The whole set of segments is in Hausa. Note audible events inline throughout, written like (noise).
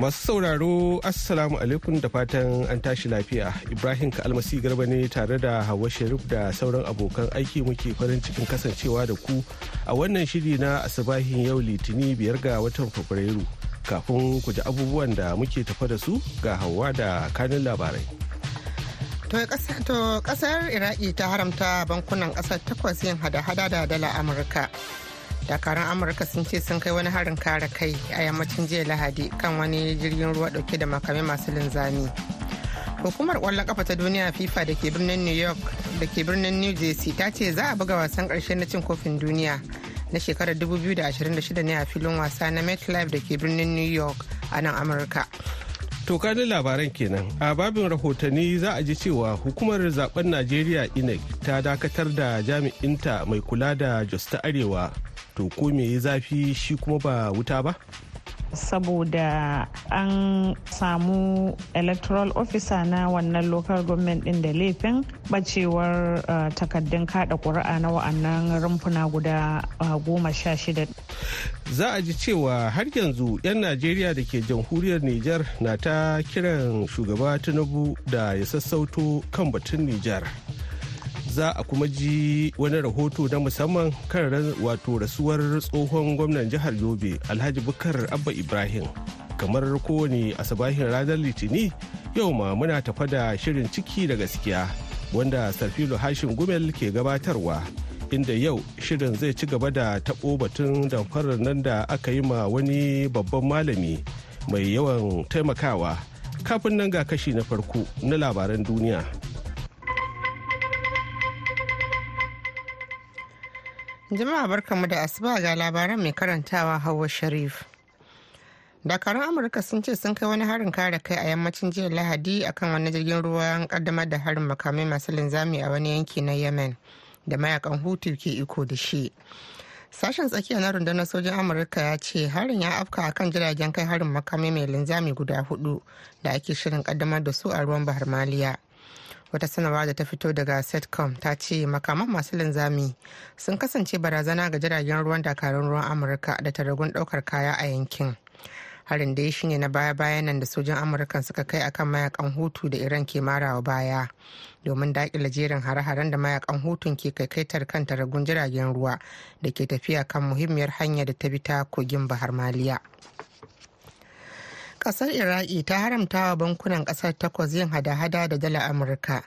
Masu sauraro Assalamu alaikum da fatan an tashi lafiya. Ibrahim Kalmasi Garba ne tare da Hauwa Sharif da sauran abokan aiki muke farin cikin kasancewa da ku a wannan shiri na Asabahin yau Litini biyar ga watan Fabrairu. Kafin ku ji abubuwan da muke tafa da su ga Hauwa da kanin labarai. To ƙasar Iraki ta haramta bankunan ƙasar takwas yin hada-hada da dala Amurka. Dakaran amurka sun ce sun kai wani harin kare kai a yammacin jiya lahadi kan wani jirgin ruwa ɗauke da makamai masu linzami. Hukumar ƙwallon kafa ta duniya fifa da ke birnin new york da ke birnin new jersey ta ce za a buga wasan ƙarshe na cin kofin duniya na shekarar 2026 ne a filin wasa na metlife da ke birnin new york a nan amurka. To kanin labaran kenan. A babin rahotanni za a ji cewa hukumar zaɓen Najeriya INEC ta dakatar da jami'inta mai kula da Jos ta Arewa. To ko me ya zafi shi kuma ba wuta ba? saboda an samu electoral officer na wannan local government din da laifin bacewar uh, takaddun kada ƙuri'a na wa'annan rumfuna guda uh, goma sha shida. Za a ji cewa har yanzu 'yan Najeriya da ke jamhuriyar Nijar na ta kiran shugaba Tinubu da ya sassauto kan batun Nijar. Za a kuma ji wani rahoto na musamman kan wato rasuwar tsohon gwamnan jihar yobe alhaji bukar abba ibrahim. Kamar kowane asabahin ranar litini yau ma muna tafa da shirin ciki da gaskiya wanda sarfilo hashin gumel ke gabatarwa inda yau shirin zai ci gaba da taɓo batun damfarar nan da aka yi ma wani babban malami mai yawan taimakawa. Kafin nan ga kashi na farko na labaran duniya. Jama'a barkanmu da asuba ga labaran mai karantawa Hauwa Sharif. Dakarun Amurka sun ce sun kai wani harin kare kai a yammacin jiya Lahadi akan wani jirgin ruwan kaddamar da harin makamai masu linzami a wani yanki na Yemen da mayaƙan Hutu ke iko da shi. Sashen tsakiya na rundunar sojin Amurka ya ce harin ya afka akan jiragen kai harin makamai mai linzami guda huɗu da ake shirin kaddamar da su a ruwan Bahar Maliya. Wata sanarwa da ta fito daga setcom ta ce makaman masu linzami sun kasance barazana ga jiragen ruwan dakarun ruwan amurka da taragun ɗaukar kaya a yankin. Harin da ya shine na baya-bayan nan da sojan amurka suka kai akan mayaƙan hutu da iran ke marawa baya domin daƙile jerin hare-haren da mayaƙan hutun ke kaikaitar kan taragun jiragen ruwa da ke tafiya kan muhimmiyar hanya da ta bi ta kogin bahar maliya. Ƙasar iraki ta haramta wa bankunan ƙasar takwas yin hada-hada da dala amurka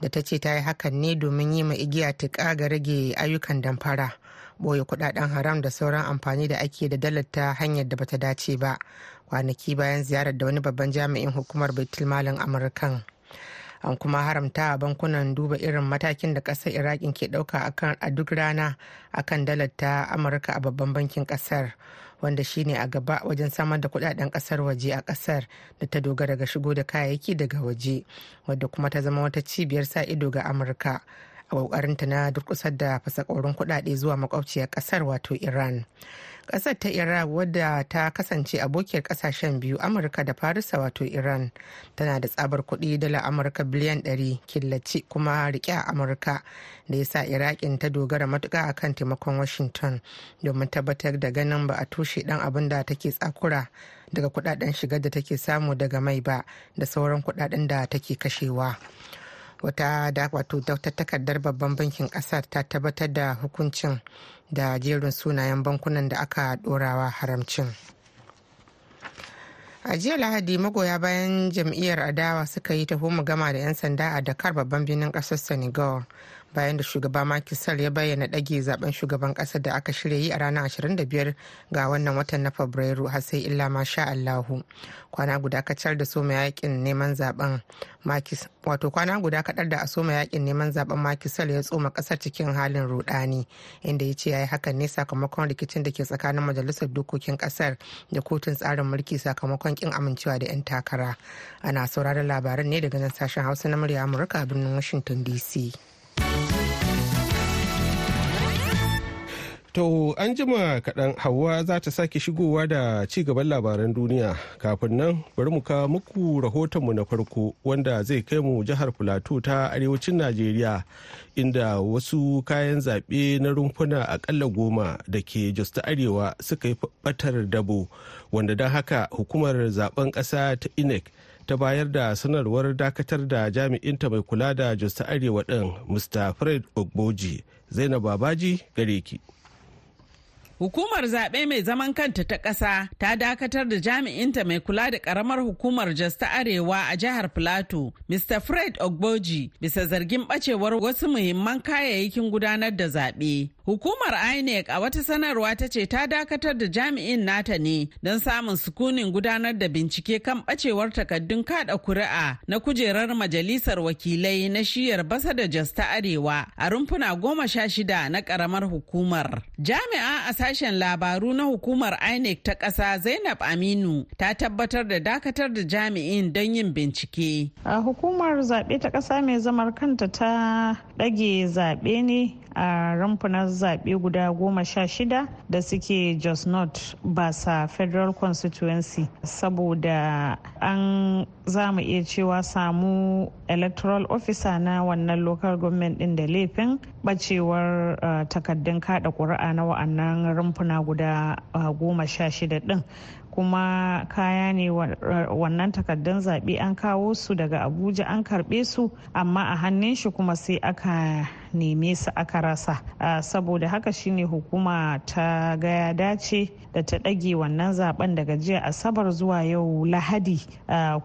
da ta ce ta yi hakan ne domin yi ma igiya tuƙa ga rage ayyukan damfara ɓoye kuɗaɗen haram da sauran amfani da ake da dalar ta hanyar da bata dace ba kwanaki bayan ziyarar da wani babban jami'in hukumar baitulmalin amurkan. An kuma haramta bankunan duba irin matakin da ƙasar iraki ke ɗauka a duk rana akan dalar ta amurka a babban bankin ƙasar wanda shine a gaba wajen samar da kuɗaɗen ƙasar waje a ƙasar da ta dogara ga shigo da kayayyaki daga waje wadda kuma ta zama wata cibiyar sa ido ga amurka a kokarinta na durkusar da fasakorin kudade zuwa makwabciyar ƙasar wato iran. Ƙasar ta iraq wadda ta kasance abokiyar ƙasashen biyu amurka da farisa wato iran tana da tsabar kuɗi dala amurka biliyan 100 killace kuma riƙe a amurka da ya sa iraƙin ta dogara matuka akan taimakon washington domin tabbatar da ganin ba a tushe dan abin da take tsakura daga kuɗaɗen shigar da take samu daga mai ba da sauran kuɗaɗen da take kashewa. Wata da wato takardar babban bankin ƙasar ta tabbatar da hukuncin da jerin sunayen bankunan da aka dorawa haramcin. A jiya lahadi magoya bayan jam'iyyar adawa suka yi taho gama da 'yan sanda a dakar babban birnin ƙasar senegal. Bayan da shugaba Macky Sall ya bayyana ɗage zaɓen shugaban ƙasar da aka shirya yi a ranar 25 ga wannan watan na Fabrairu har sai illa ma sha Allahu. Kwana guda kacar da soma yaƙin neman zaɓen wato kwana guda kaɗar da a soma yaƙin neman zaɓen Macky Sall ya tsoma ƙasar cikin halin rudani inda ya ce ya yi hakan ne sakamakon rikicin da ke tsakanin majalisar dokokin ƙasar da kotun tsarin mulki sakamakon kin amincewa da 'yan takara. Ana sauraron labaran ne daga nan sashen Hausa na murya Amurka a birnin Washington DC. To an jima kaɗan Hauwa za ta sake shigowa da ci gaban labaran duniya. Kafin nan bari mu kawo muku rahotonmu na farko wanda zai kai mu jihar Filato ta arewacin Najeriya inda wasu kayan zaɓe na rumfuna akalla goma da ke Jos ta Arewa suka yi batar dabo. Wanda don haka hukumar zaɓen ƙasa ta INEC ta bayar da sanarwar dakatar da jami'inta mai kula da Jos Arewa ɗin Mr. Fred Ogboji Zainab Babaji gare ki. Hukumar zaɓe mai zaman kanta ta ƙasa ta dakatar da jami'inta mai kula da ƙaramar hukumar Jos ta Arewa a jihar Filato, Mr. Fred Ogboji, bisa zargin ɓacewar wasu muhimman kayayyakin gudanar da zaɓe. Hukumar INEC a wata sanarwa ta ce ta dakatar da jami'in nata ne don samun sukunin gudanar da bincike kan ɓacewar takaddun kada kuri'a na kujerar majalisar wakilai na shiyar basa da Jos ta Arewa a rumfuna goma sha shida na ƙaramar hukumar. Jami'a a sashen labaru na hukumar INEC ta ƙasa Zainab Aminu ta tabbatar da dakatar da jami'in don yin bincike. A hukumar zaɓe ta ƙasa mai zamar kanta ta ɗage zaɓe ne a rumfunan zaɓe guda goma sha shida da suke Jos North Basa Federal Constituency. Saboda an za iya cewa samu electoral officer na wannan local government din da laifin bacewar uh, takaddun kada ƙuri'a na wa'annan rumfuna guda uh, goma sha shida din kuma kaya ne wannan takaddun zaɓe an kawo su daga abuja an karɓe su amma a hannun shi kuma sai aka neme su aka rasa. Saboda haka shine hukuma ta gaya dace da ta ɗage wannan zaɓen daga jiya asabar zuwa yau lahadi.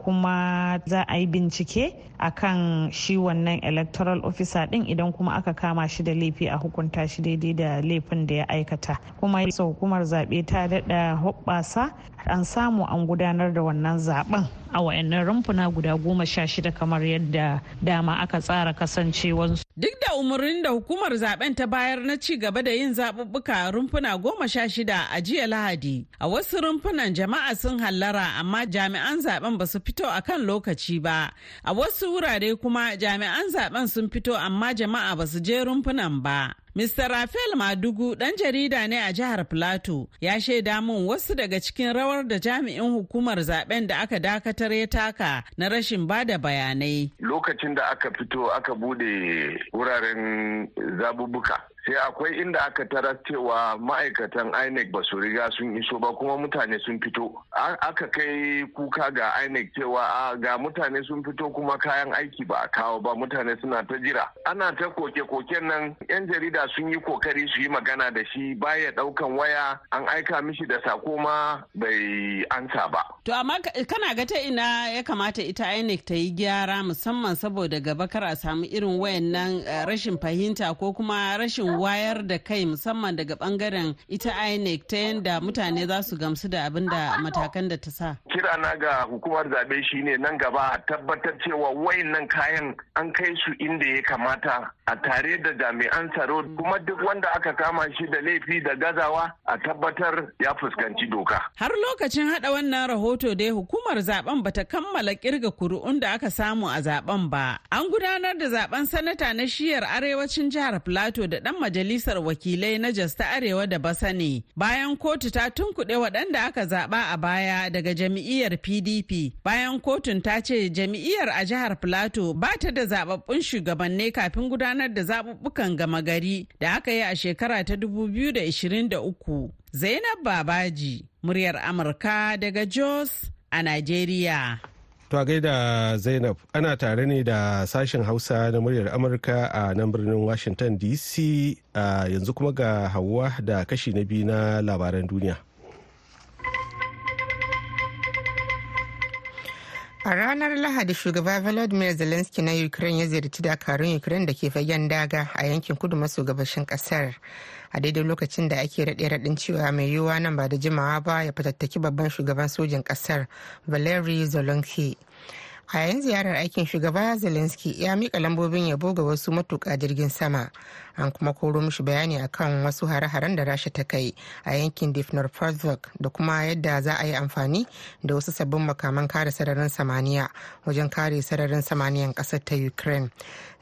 Kuma za a yi bincike akan shi wannan electoral officer din idan kuma aka kama shi da laifi a hukunta shi daidai da laifin da ya aikata. Kuma hukumar zaɓe ta daɗa hoɓɓasa an samu an gudanar da wannan zaɓen a wayannan rumfuna guda goma sha shida kamar yadda dama aka tsara kasancewansu. Duk da umarnin da hukumar zaɓen ta bayar na ci gaba da yin zaɓuɓɓuka rumfuna goma sha shida a jiya Lahadi. A wasu rumfunan jama'a sun hallara amma jami'an zaɓen ba su fito a kan lokaci ba. A wasu wurare kuma jami'an zaɓen sun fito amma jama'a ba su je rumfunan ba. Mr. Rafael Madugu ɗan jarida ne a jihar Plateau ya shaida min wasu daga cikin rawar da jami'in hukumar zaɓen da aka dakatar ya taka na rashin ba da bayanai. Lokacin da aka fito aka buɗe wuraren zabubuka sai akwai inda aka tarar cewa ma'aikatan inec ba su riga sun iso ba kuma mutane sun fito. Aka kai kuka ga inec cewa ga mutane sun fito kuma kayan aiki ba a kawo ba mutane suna ta jira. Ana ta koke-koken nan yan jarida sun yi ƙoƙari su yi magana da shi baya ɗaukan waya an aika mishi da sako ma bai ansa ba. To amma kana ga ta ina ya kamata ita inec ta yi gyara musamman saboda gaba kar a samu irin wayannan rashin fahimta ko kuma rashin wayar da kai musamman daga ɓangaren ita INEC ta yadda mutane za su gamsu da abin da matakan da ta sa. Kira na ga hukumar zaɓe shine nan gaba a tabbatar cewa wayannan kayan an kai su inda ya kamata a tare da jami'an tsaro kuma duk wanda aka kama shi da laifi da gazawa a tabbatar ya fuskanci doka. Har lokacin hada wannan rahoto dai hukumar zaɓen bata kammala ƙirga kuri'un da aka samu a zaɓen ba. An gudanar da zaɓen sanata na shiyar arewacin jihar Plateau da dan majalisar wakilai na Jos ta Arewa da Basane bayan kotu ta tunkuɗe waɗanda aka zaɓa a baya daga jami'iyyar PDP bayan kotun ta ce jami'iyyar a jihar Plateau ba ta da zababbun shugabanni kafin gudanar da zaɓuɓɓukan gama gari da aka yi a shekara ta 2023. Zainab Babaji, muryar Amurka daga Jos a Najeriya. To a gaida Zainab ana tare ne da sashen Hausa na muryar Amurka a nan birnin Washington DC a yanzu kuma ga Hauwa da kashi na biyu na labaran duniya. A ranar Lahadi shugaba Volodymyr Zelensky na Ukraine ya ziyarci dakarun Ukraine da ke fagen daga a yankin kudu maso gabashin ƙasar. A daidai lokacin da ake raɗe raɗin cewa mai yiwuwa nan ba da jimawa ba ya fatattaki babban shugaban sojin ƙasar Valery Zelensky. A yayin ziyarar aikin shugaba zelensky ya mika lambobin yabo ga wasu matuƙa jirgin sama. An kuma koro mishi bayani akan wasu hare-haren da rasha ta kai a yankin difnarprovsk da kuma yadda za a yi amfani da wasu sabbin makaman kare sararin samaniya wajen kare sararin samaniyan ƙasar ta ukraine.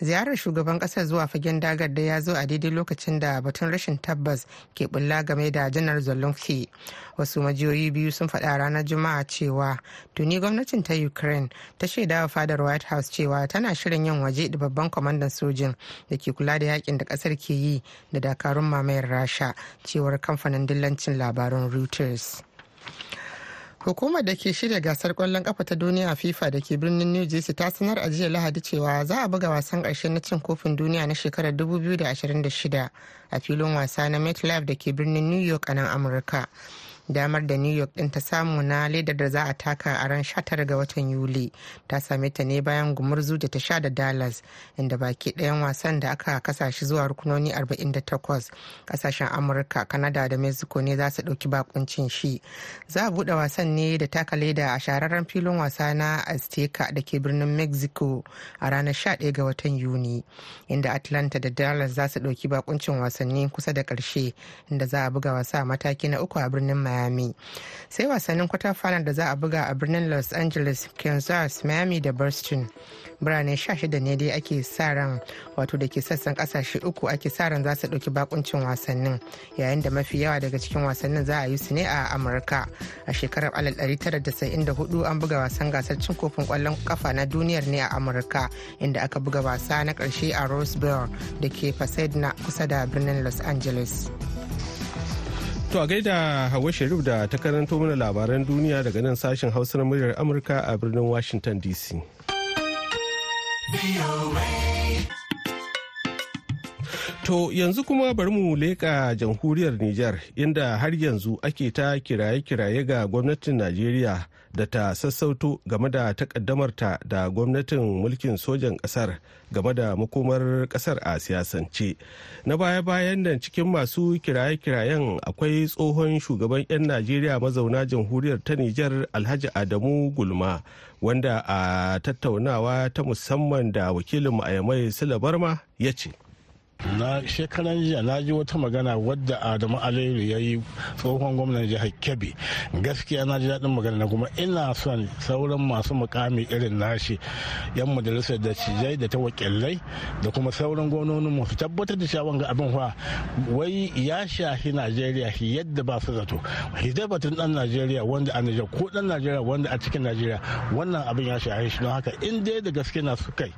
Ziyarar shugaban ƙasar zuwa fagen dagar da ya zo a daidai lokacin da batun rashin tabbas ke bulla game da janar zelensky. Wasu majiyoyi biyu sun faɗa ranar juma'a cewa tuni gwamnatin ta ukraine ta shaida wa fadar white house cewa tana shirin yin waje da babban kwamandan sojin da ke kula da yaƙin da ƙasar ke yi da dakarun mamayar rasha cewar kamfanin dillancin labaran reuters. Hukumar da ke shirya gasar ƙwallon kafa ta duniya fifa da ke birnin new jersey ta sanar a jiya lahadi cewa za a buga wasan ƙarshe na cin kofin duniya na shekarar 2026 a filin wasa na metlife da ke birnin new york a nan amurka. Damar da new york din ta samu na ledar da za a taka a ran 19 ga watan yuli. Ta same ta ne bayan gumurzu da ta sha da dallas inda baki ɗayan wasan da aka kasa shi zuwa rukunoni 48 ƙasashen amurka kanada da mexico ne za su ɗauki bakuncin shi. Za a buɗe wasan ne da taka leda a shahararren filin wasa na azteca da ke birnin mexico a ranar 11 ga watan yuni inda atlanta da dallas za su ɗauki bakuncin wasanni kusa da ƙarshe inda za a buga wasa mataki na uku a birnin miami. Sai wasannin kwata final da za a buga a birnin los angeles kansas miami da boston. Birane 16 ne dai ake sa ran wato da ke sassan ƙasashe uku ake sa ran za su ɗauki bakuncin wasannin yayin da mafi yawa daga cikin wasannin za a yi su ne a amurka. A shekarar 1994 an buga wasan gasar cin kofin ƙwallon kafa na duniyar ne a amurka inda aka buga wasa na ƙarshe a rose bowl da ke pasadena kusa da birnin los angeles. To a gaida Hawa Sharif da ta karanto mana labaran duniya daga nan sashen Hausa na muryar Amurka a birnin Washington DC. To yanzu kuma bari mu leƙa jamhuriyar Nijar inda har yanzu ake ta kiraye-kiraye ga gwamnatin Najeriya da ta sassauto game da takaddamarta da gwamnatin mulkin sojan ƙasar game da makomar ƙasar a siyasance. Na baya-bayan nan cikin masu kiraye-kirayen akwai tsohon shugaban 'yan Najeriya mazauna jamhuriyar ta Nijar Alhaji Adamu Gulma wanda a tattaunawa ta musamman da wakilin a Yamai Sula Barma ya ce. Na shekaran jiya na ji wata magana wadda adamu aliyu ya yi tsohon gwamnan jihar kebbi. Gaskiya na ji daɗin magana na kuma ina son sauran masu mukami irin nashi yan majalisar da cijai da ta wakilai da kuma sauran gwamnonin mu su tabbatar da cewa ga abin fa wai ya shahi najeriya yadda ba su zato. Hidabatun dan najeriya wanda a nijar ko dan najeriya wanda a cikin najeriya wannan abin ya shahi shi. Don haka in dai da gaske na su kai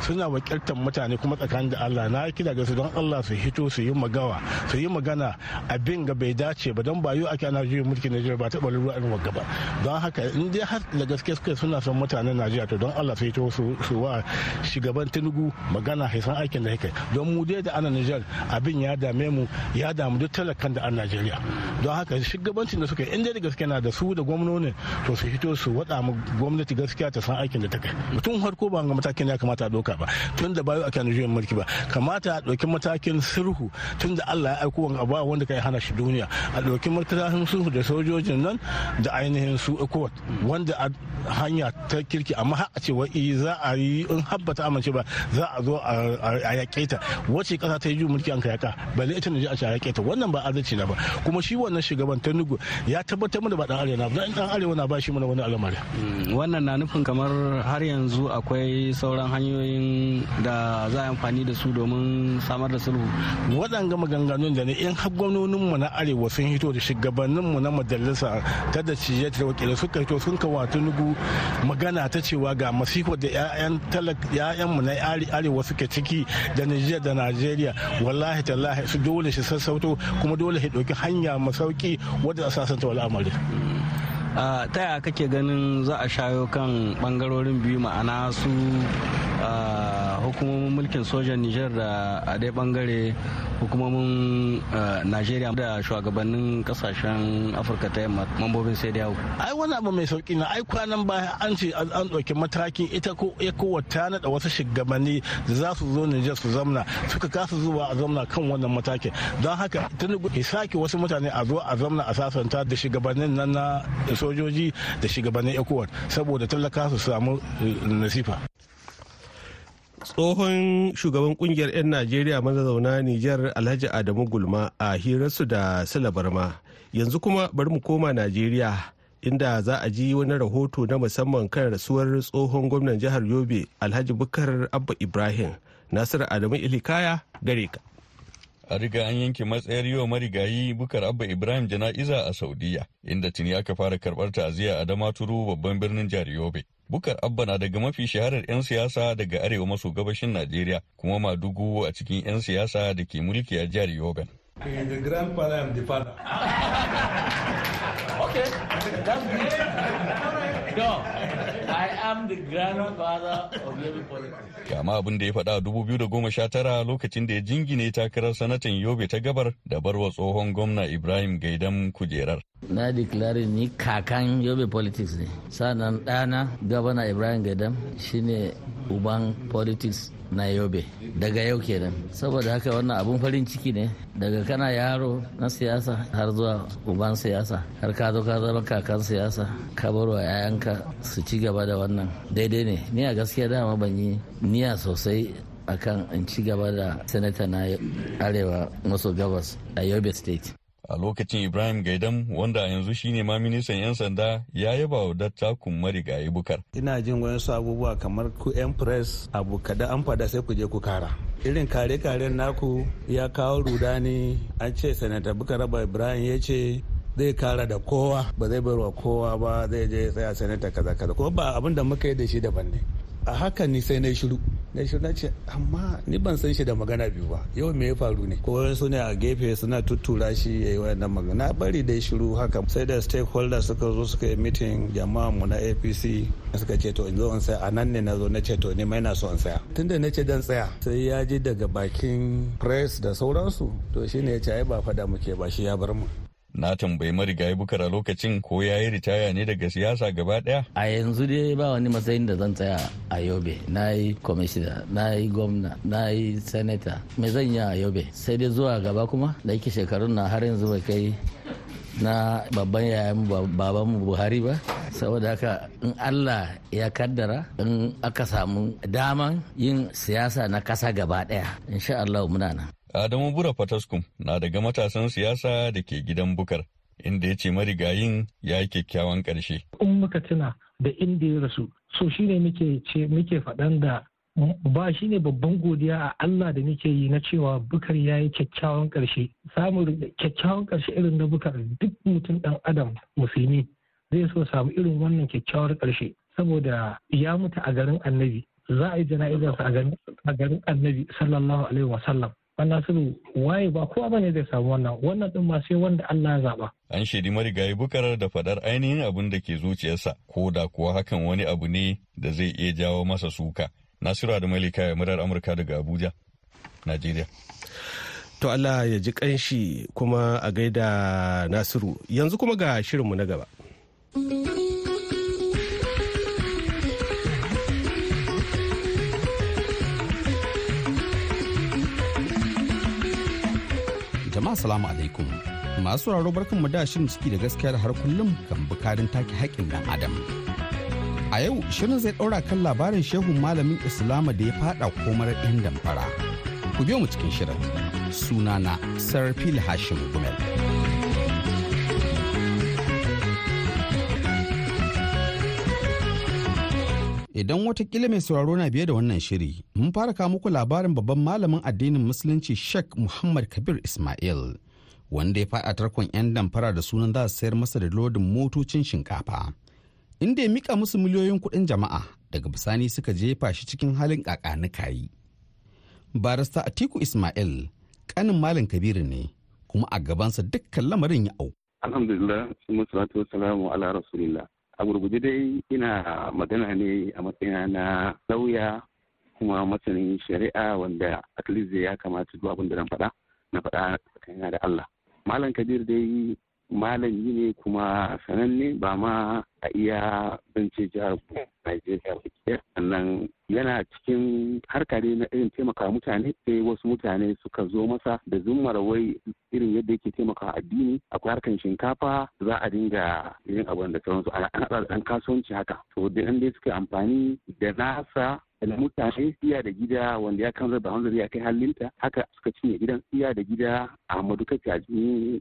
suna wakiltar mutane kuma tsakanin da Allah. Na kira ga su don Allah su hito su yi magawa su yi magana abin ga bai dace ba don bayu ake ana juyin mulkin Najeriya ba taɓa ruwa irin wagga ba. Don haka in dai har da gaske suka suna son mutanen Najeriya to don Allah su hito su wa shugaban Tinubu magana san aikin da yake. Don mu dai da ana Nijar abin ya dame mu ya damu duk talakan da an Najeriya. Don haka shugabancin da suka in dai da gaske na da su da gwamnonin to su hito su wada mu gwamnati gaskiya ta san aikin da ta kai mutum harko ba ga matakin ya kamata a doka ba. Tun da bayo ake juyin mulki ba. Kamata a ɗauki matakin sulhu tun da Allah ya aiko wani abu wanda kai hana shi duniya. A ɗauki matakin sulhu da sojojin nan da ainihin su ECOWAS wanda a hanya ta kirki. Amma har a ce wai za a yi in habbata amince ba za a zo a yaƙe ta. Wace ƙasa ta yi juyin mulki an ka yaƙa? Balle ita ne a ce a yaƙe ta. Wannan ba adalci na ba. Kuma shi wannan shugaban ta nugu ya tabbatar mana ba dan arewa na ba. Dan arewa na ba shi mana wani al'amari. Wannan na nufin kamar har yanzu akwai sauran hanyoyin da za a amfani da su domin samar da sulhu waɗanga maganganun da ne in har gwamnoninmu na arewa sun hito da shugabanninmu na majalisa ta da cije da wakilai suka hito sun kawo tunugu magana ta cewa ga masifar da 'ya'yanmu na arewa suke ciki da nijar da najeriya wallahi tallahi su dole shi sassauto kuma dole shi ɗauki hanya masauki wadda a sasanta al'amari. Ta yaya kake ganin za a shayo kan ɓangarorin biyu? Ma'ana su hukumomin mulkin sojan niger da a ɗaya ɓangare hukumomin najeriya da shugabannin ƙasashen afirka ta yamma mambobin sai yawo ai wani abu mai sauƙi na ai kwanan baya an ce an ɗauki matakin ita ko wata naɗa wasu shugabanni da za su zo niger su zamna suka kasa zuwa a zamna kan wannan matakin. Don haka tinubu ya sake wasu mutane a zo a zamna a sasanta da shugabannin nan na sojoji da shugabannin ecowas saboda talaka su samu nasifa. Tsohon shugaban ƙungiyar 'yan najeriya mazauna nijar alhaji adamu gulma a hirarsu da barma. Yanzu kuma bari mu koma najeriya inda za a ji wani rahoto na musamman kan rasuwar tsohon gwamnan jihar yobe alhaji bukar abba ibrahim. Nasiru adamu ilikaya gare ka. A riga an yanke matsayar yi wa marigayi bukar abba ibrahim jana'iza a saudiya inda tuni aka fara karɓar ta'aziyya a damaturu babban birnin jihar yobe. Bukar abba na daga mafi shaharar 'yan siyasa daga arewa maso gabashin najeriya kuma madugu a cikin 'yan siyasa da ke mulki a jihar yobe. (laughs) Okay, that's good. (laughs) I am the grandfather of Yobe politics. Kama abin da ya faɗa a 2019 lokacin da ya jingine takarar sanatan Yobe ta gabar da barwa tsohon gwamna Ibrahim Gaidam kujerar. Na declare ni kakan Yobe politics ne. Sannan ɗana gabana Ibrahim Gaidam shine uban politics na yobe daga yau kenan. Saboda haka wannan abun farin ciki ne daga kana yaro na siyasa har zuwa uban siyasa har ka zo ka zama kakan siyasa ka bar wa 'ya'yanka su ci gaba da wannan. Daidai ne. Ni a gaskiya dama ban yi niyya sosai akan in ci gaba da sanata na arewa maso gabas a yobe state. A lokacin ibrahim gaidam wanda yanzu shine ma ministan 'yan sanda ya yaba wa dattakun marigayi bukar. Ina jin wasu abubuwa kamar ku 'yan press abu kada an fada sai ku je ku kara. Irin kare-karen naku ya kawo rudani. An ce sanata bukar raba ibrahim ya ce zai kara da kowa ba zai wa kowa ba zai je tsaya sanata kaza kaza kuma ba abin da muka yi da shi daban ne. A hakan ni sai na shiru. Na shiru na ce amma ni ban san shi da magana biyu ba. Yau me ya faru ne? Ko su ne a gefe suna tuttura shi ya yi wannan magana. Bari dai shiru haka. Sai da stakeholders suka zo suka yi meeting jama'a mu na apc suka ce to in zo in saya. A nan ne na zo na ce to ni mai na so in saya. Tunda na ce dan tsaya sai ya ji daga bakin press da sauransu. To shine ya ce ai ba fada muke ba shi ya bar mu. Na tambayi marigayi bukar a lokacin ko ya yi ritaya ne daga siyasa gaba ɗaya? A yanzu dai ba wani matsayin da zan tsaya a Yobe. Na yi kwamishina, na yi gwamna, na yi senata. Me zan yi a Yobe? Sai dai zuwa gaba kuma da yake shekarun na har yanzu bai kai na babban yayan babanmu Buhari ba. saboda haka in Allah ya kaddara in aka samu daman yin siyasa na kasa gaba ɗaya insha Allah muna nan. Adamu Bura Fataskum na daga matasan siyasa da ke gidan bukar, inda ya ce marigayin ya yi kyakkyawan ƙarshe. In muka tuna da inda ya rasu, so shi ne muke faɗan da ba shi ne babban godiya a Allah da muke yi na cewa bukar ya yi kyakkyawan ƙarshe. Samun kyakkyawan ƙarshe irin na bukar duk mutum ɗan adam musulmi zai so samu irin wannan kyakkyawar ƙarshe saboda ya mutu a garin annabi za a yi jana'izarsa a garin annabi sallallahu alaihi wasallam Nasiru waye ba kowa ba ne zai samu wannan wannan din ma sai wanda Allah ya zaba. An shaidi marigayi bukar da fadar ainihin abin da ke zuciyarsa ko da kuwa hakan wani abu ne da zai iya jawo masa suka. Nasiru da Malika ya murar Amurka daga Abuja, Najeriya. To Allah ya ji kanshi kuma a gaida Nasiru. Yanzu kuma ga shirinmu na gaba. Jama'a salamu alaikum. Masu sauraro barkan mu da shirin ciki da gaskiya da har kullum kan bukarin take haƙƙin dan adam. A yau shirin zai ɗaura kan labarin shehun malamin islama da ya fada komar yan damfara. Ku biyo mu cikin shirin. Sunana sarfil hashim gumel. Idan wataƙila mai sauraro na biye da wannan shiri, mun fara kawo muku labarin babban malamin addinin Musulunci Sheikh Muhammad Kabir Ismail, wanda ya faɗa tarkon 'yan damfara da sunan za su sayar masa da lodin motocin shinkafa. Inda ya mika musu miliyoyin kuɗin jama'a daga bisani suka jefa shi cikin halin kakanikayi. Barista Atiku Ismail, kanin Malam Kabiru ne, kuma a gabansa dukkan lamarin ya au. Alhamdulillah, salatu wassalamu ala rasulillah. A gurguje dai ina magana ne a matsayina na lauya kuma masanin shari'a wanda at least ya kamata duk abin da zan faɗa na faɗa tsakanin da Allah. Malam kabir dai malami ne kuma sananne ba ma a iya zance jihar Najeriya ba. Sannan yana cikin harka ne na irin taimaka mutane sai wasu mutane suka zo masa da zummar wai irin yadda yake taimaka addini. Akwai harkan shinkafa za a dinga yin abin da sauransu. Ana ɗan kasuwanci haka. To da dai suka amfani da nasa da mutane iya da gida wanda ya kan zaba wanda ya kai halinta. Haka suka cinye gidan iya da gida. A madukaci a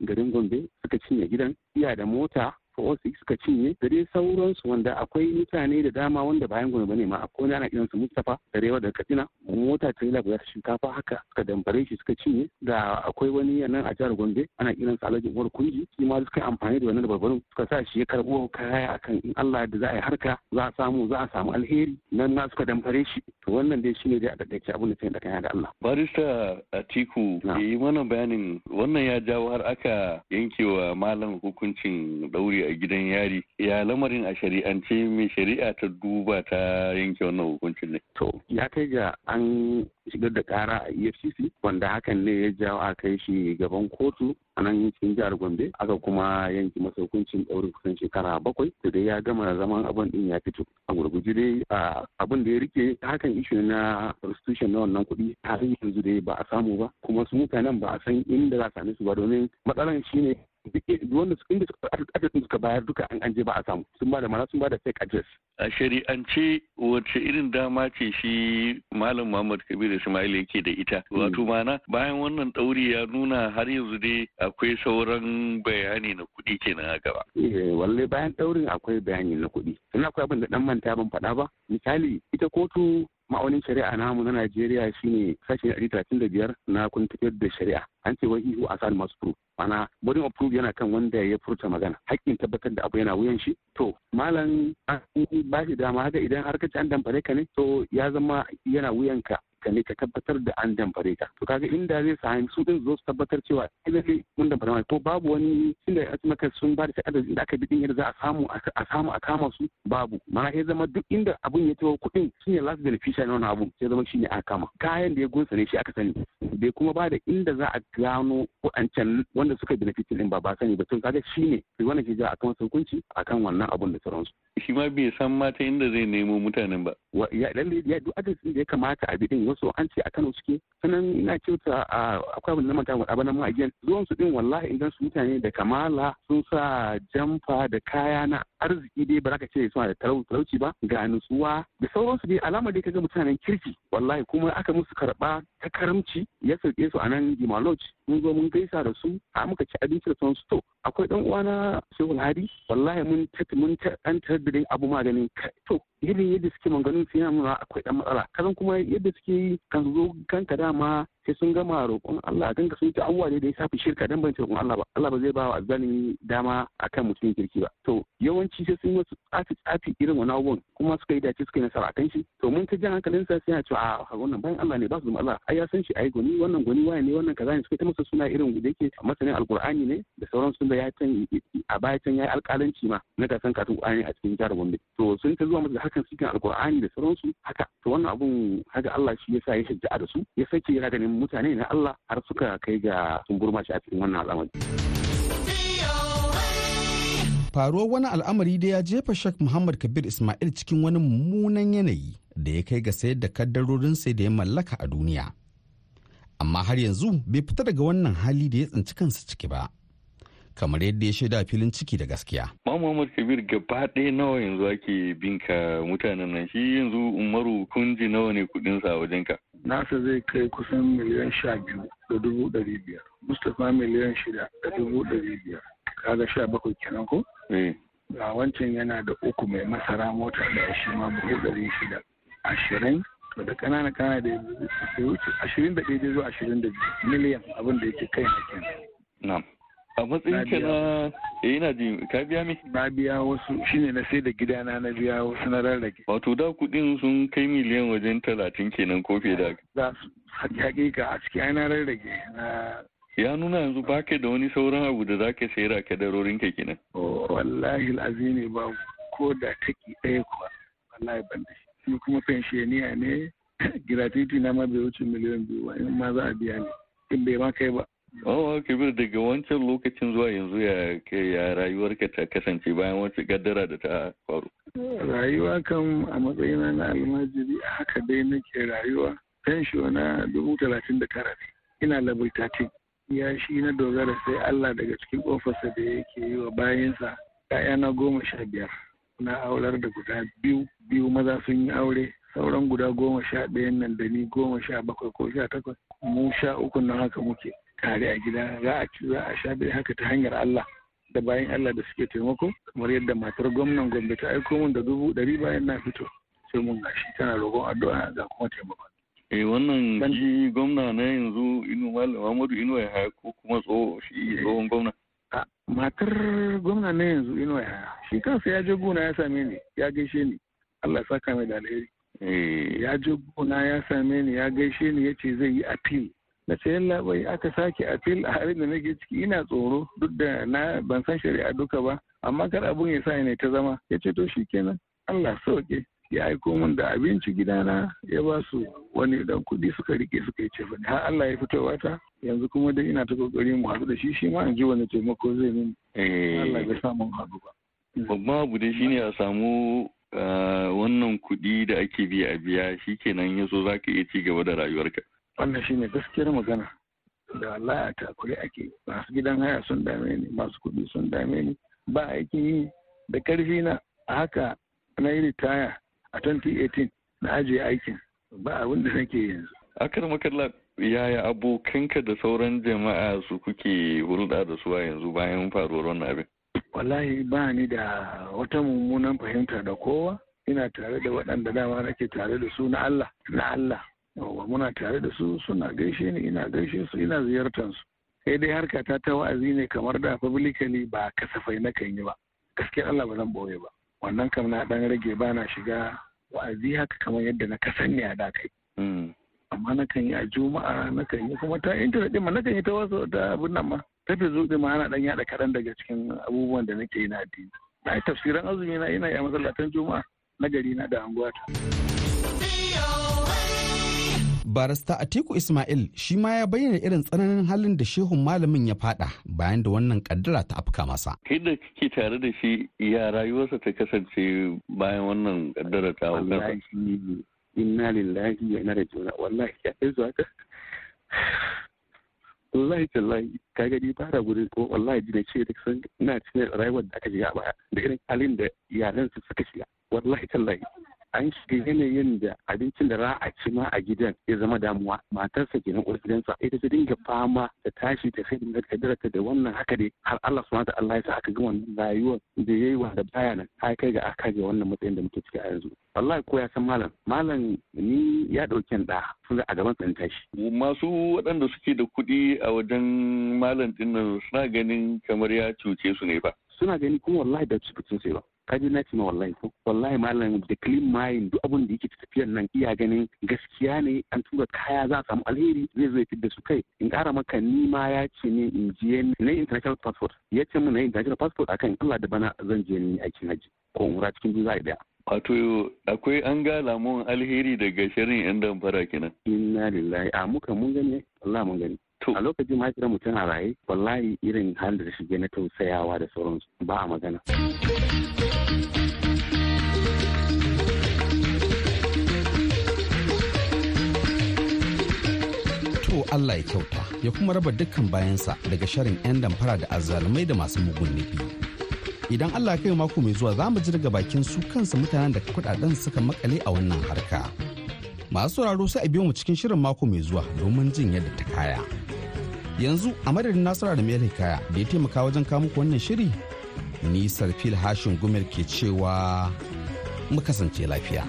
garin gombe suka cinye gidan. Iya da mota fosi suka cinye da dai sauransu wanda akwai mutane da dama wanda bayan gombe ba ne ma akwai wani ana kiransa mustapha da rewa da katsina mota ta yi guda shinkafa haka suka dambare shi suka cinye da akwai wani nan a jihar gombe ana kiransa alhaji umar kunji shi ma suka amfani da wannan dabarbarun suka sa shi ya karɓo kaya akan in allah da za a yi harka za a samu za a samu alheri nan na suka dambare shi. To wannan dai shine dai a daddake abin da sai da kaya da allah. Barista atiku yi mana bayanin wannan ya jawo har aka yankewa malam hukuncin dauri a gidan yari. Ya lamarin a shari'ance mai shari'a ta duba ta yanke wannan hukuncin ne. To ya kai ga an shigar da kara a efcc wanda hakan ne ya jawo a kai shi gaban kotu a nan cikin jihar gombe aka kuma yanke masa hukuncin ɗaurin kusan shekara bakwai da dai ya gama zaman abin din ya fito. A gurguji dai abin da ya riƙe hakan ishu na restitution na wannan kuɗi har yanzu dai ba a samu ba. Kuma su mutanen ba a san inda za a su ba domin matsalan shine wanda su inda adadin suka bayar duka an anje ba a samu. Sun ba da mana sun ba da fake address. A shari'ance wace irin dama ce shi malam muhammad kabir ismail yake da ita? Wato mana bayan wannan ɗauri ya nuna har yanzu dai akwai sauran bayani na kuɗi kenan a gaba. Walle bayan ɗaurin akwai bayani na kuɗi. Sannan akwai abin da dan manta ban faɗa ba. Misali ita kotu ma'aunin shari'a namu na Najeriya shine talatin da biyar na kun tafiyar da shari'a. An ce wai ihu a sa'ad masu proof mana burden of proof yana kan wanda ya furta magana. Hakkin tabbatar da abu yana wuyan shi. To malam an ba shi dama haka idan har ka ci an damfare ka ne to ya zama yana wuyan ka. Ka ne ka tabbatar da an damfare ka. To kaga inda zai sami su din zo su tabbatar cewa lalle mun damfare ma to babu wani inda ya maka sun ba da takardar inda aka bi din yadda za a samu a samu a kama su babu. Mana ya zama duk inda abun ya tawo kuɗin shine last beneficiary na wannan abu ya zama shine aka kama. Kayan da ya gunsa ne shi aka sani. Bai kuma ba da inda za a gano waɗancan wanda suka benefit din ba ba sani ba. To kaga shine sai wannan ke ja akan hukunci akan wannan abun da sauransu. Shi ma bai san mata inda zai nemo mutanen ba. Ya duk adadin da ya kamata a bi din wasu an ce a Kano suke. Sanan ina kyauta akwai abin da mata a bana mu again. Zuwan su din wallahi idan su mutane da kamala sun sa jamfa da kaya na arziki dai ba za ka ce suna da talauci ba ga nutsuwa da sauransu dai. Alama dai kaga mutanen kirki wallahi kuma aka musu karɓa ta karamci ya sauke su a nan Gimaloj mun zo mun gaisa da su a muka ci abinci da sauransu. To akwai dan uwana Shehu Hadi wallahi mun mun an tarbiyyar abu maganin to irin yadda suke maganin su yana nuna akwai dan matsala. Kazan kuma yadda suke yi kan zo kanka dama sai sun gama roƙon Allah. A ganka sun ta abubuwa da ya shafi shirka dan ban roƙon Allah ba. Allah ba zai ba wa azzalimi dama akan mutumin kirki ba. To yawanci sai sun wasu tsafi tsafi irin wani abubuwan kuma suka yi dace suka yi nasara akan shi. To mun ta jan hankalin sa sai ya ce a wannan bayan Allah ne ba su zama Allah. Ai ya san shi ai goni wannan goni waye ne wannan kaza ne. Suka ta masa suna irin da yake masanin alqur'ani ne da sauran sun da ya can a baya can yayi alƙalanci ma na gasan katun Qur'ani a cikin jihar Gombe. To sun ta zuwa masa hakan cikin alqur'ani da sauransu. Haka to wannan abun haka Allah shi yasa ya shajja'a da su. Ya sake yana ganin mutane na Allah har suka kai ga sun burma shi a cikin wannan al'amari. Faruwar wani al'amari da ya jefa Sheikh Muhammad Kabir Ismail cikin wani mummunan yanayi da ya kai ga sayar da kaddarorin sai da ya mallaka a duniya. Amma har yanzu bai fita daga wannan hali da ya tsinci kansa ciki ba. Kamar yadda ya shaida filin ciki da gaskiya. Ma Muhammad Kabir gaba ɗaya nawa yanzu ake binka mutanen nan? Shi yanzu Umaru kunji nawa ne kuɗinsa a wajenka? nasa zai kai kusan miliyan sha biyu da dubu ɗari biyar. Mustapha miliyan shida da dubu ɗari biyar. Kaga sha bakwai kenan ko? Ga wancan yana da uku mai masara mota da shi ma buhu ɗari shida. Ashirin? To da ƙanana ƙanana da wuce ashirin da ɗaya zuwa ashirin da biyu. Miliyan abin da yake kai na kenan. A matsayin ka na ina ji. Ka biya mi? Na biya wasu. Shine na sai da gidana na biya wasu na rarrage. Wato da kuɗin sun kai miliyan wajen talatin kenan ko fiye da za su hakika a ciki ai na rarrage. Na ya nuna yanzu baka da wani sauran abu da zaka sayar a kadarorin ka kenan. Wallahi azimi ba ko da taki ɗaya kuwa. Wallahi ban da shi. Kuma pensioniya ne. Titi na ma bai wuce miliyan biyu ba. In ma za a biya ni. In bai ma kai ba. Oh, Kabir daga wancan lokacin zuwa yanzu ya ya rayuwarka ta kasance bayan wacce gaddara da ta faru. Rayuwa kan a matsayina na almajiri a haka dai nake rayuwa. Fensho na dubu talatin da tara ne. Ina level 13. Ya shi na dogara sai Allah daga cikin ofarsa da yake yi wa bayansa. ‘Ya'yana goma sha biyar. Na aular da guda biyu, biyu maza sun yi aure. Sauran guda goma sha ɗayan nan da ni goma sha bakwai ko sha takwas. Mu sha uku nan haka muke. Tare a gida za a ci za a sha bai haka ta hanyar Allah da bayan Allah da suke taimako kamar yadda matar gwamnan Gombe ta aiko min da dubu ɗari bayan na fito sai mun gashi tana roƙon addu'a ga kuma taimako. Eh wannan shi gwamna na yanzu Inu Muhammadu Inu ya haya ko kuma tsoho shi tsohon gwamna. Matar gwamna na yanzu Inu ya haya shi kansa ya je gona ya same ni ya gaishe ni Allah ya saka mai da alheri. Ya je gona ya same ni ya gaishe ni ya ce zai yi appeal na ce labai aka sake apil a halin da nake ciki ina tsoro duk da na ban san shari'a duka ba amma kar abun ya sa ne ta zama. Ya ce to shikenan Allah sauke. Ya aiko min da abinci gidana ya ba su wani dan kuɗi suka riƙe suka yi ce har Allah ya fito wata yanzu kuma dai ina ta ƙoƙari mu haɗu da shi shi ma in ji wani taimako zai min. Allah ya sa mun haɗu ba. Babban abu dai shine a samu wannan kuɗi da ake biya a biya shikenan yaso zaka iya ci gaba da rayuwarka. Wannan shine gaskiyar magana. Da Allah ya takure ake masu gidan haya sun dame ni masu kuɗi sun dame ni. Ba aikin yi. Da ƙarfi na haka na yi ritaya a 2018 na ajiye aikin. Ba abin da nake yanzu. Akar makalla yaya abokanka da sauran jama'a su kuke hulɗa da su a yanzu bayan faruwar wannan abin? Wallahi ba ni da wata mummunan fahimta da kowa. Ina tare da waɗanda dama nake tare da su na Allah na Allah. Yawwa muna tare da su suna gaishe ni ina gaishe su ina ziyartar su. Sai dai harka ta ta wa'azi ne kamar da publicly ba kasafai na kan yi ba. Gaskiya Allah ba zan ɓoye ba. Wannan kam na dan rage ba na shiga wa'azi haka kamar yadda na kasan ne a da kai. Amma na kan yi a juma'a na kan yi kuma ta intanet din ma na kan yi ta wasu ta abin nan ma. Ta fi zuɗi ma ana dan yada kaɗan daga cikin abubuwan da nake yi na addini. Na yi tafsiran azumi na ina yi a masallatan juma'a na gari na da anguwata. Barista atiku ismail shi ma ya bayyana irin tsananin halin da shehun malamin ya fada bayan da wannan kaddara ta afka masa. Da kike tare da shi ya rayuwarsa ta kasance bayan wannan kaddara ta afka inna lillahi wa inna ilaihi raji'un. Wallahi ya kai zuwa ka. Wallahi tallahi ka gani fara gurin ko wallahi ji ce da san ina cikin rayuwar da aka shiga a baya da irin halin da iyalan su suka shiga. Wallahi tallahi. An shiga yanayin da abincin da za a ci ma a gidan ya zama damuwa. Matarsa ke nan gidansa ita ta dinga fama da tashi ta sai da kadarta da wannan haka dai har Allah subhanahu wa Allah ya sa aka ga wannan rayuwar da yayi wanda baya nan har kai ga aka ga wannan matsayin da muke ciki a yanzu. Wallahi ko ya san malam malam ni ya ɗauki da sun a gaban tsan tashi. Masu waɗanda suke da kuɗi a wajen malam ɗin nan suna ganin kamar ya cuce su ne ba suna gani kuma wallahi da su sai ba. Kaji na ce ma wallahi ko wallahi malam da clean mind duk abin da yake tafiyar nan iya ganin gaskiya ne an tura kaya za a samu alheri zai zo ya fidda su kai in kara maka ni ma ya ce ne in je na international passport ya ce mun na international passport akan Allah da bana zan je ni aikin haji ko umra cikin biyu za a ɗaya Wato akwai an ga lamun alheri daga shirin yan damfara kenan. Inna lillahi a muka mun gani Allah mun gani. a lokacin mahaifiyar mutum a raye wallahi irin halin da shige na tausayawa da sauransu ba a magana. Allah ya kyauta ya kuma raba dukkan bayansa daga sharin 'yan damfara da azzalumai da masu mugun nufi. Idan Allah kai mako mai zuwa za mu ji daga bakin su kansu mutanen da kuɗaɗen suka makale a wannan harka. Masu sauraro sai a biyo mu cikin shirin mako mai zuwa domin jin yadda ta kaya. yanzu a madadin nasara da mai kaya da ya taimaka wajen muku wannan shiri ni sarfil hashin gumel ke cewa mu kasance lafiya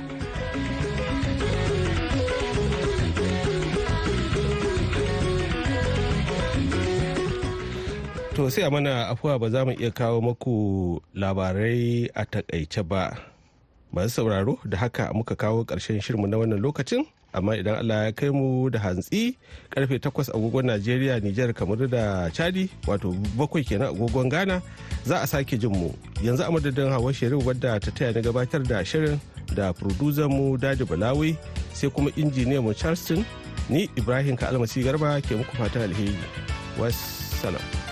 to sai a mana afuwa ba za mu iya kawo maku labarai a taƙaice ba. Masu sauraro da haka muka kawo ƙarshen shirmu na wannan lokacin amma idan allah ya kai mu da hantsi ƙarfe 8 agogon najeriya nijar kamar da chadi wato bakwai kenan agogon ghana za a sake jin mu. Yanzu a madadin hawa shirin wadda ta taya na gabatar da shirin da producer mu daji balawi sai kuma injiniya mu charleston ni ibrahim ka almasi garba ke muku fatan alheri. Wassalam.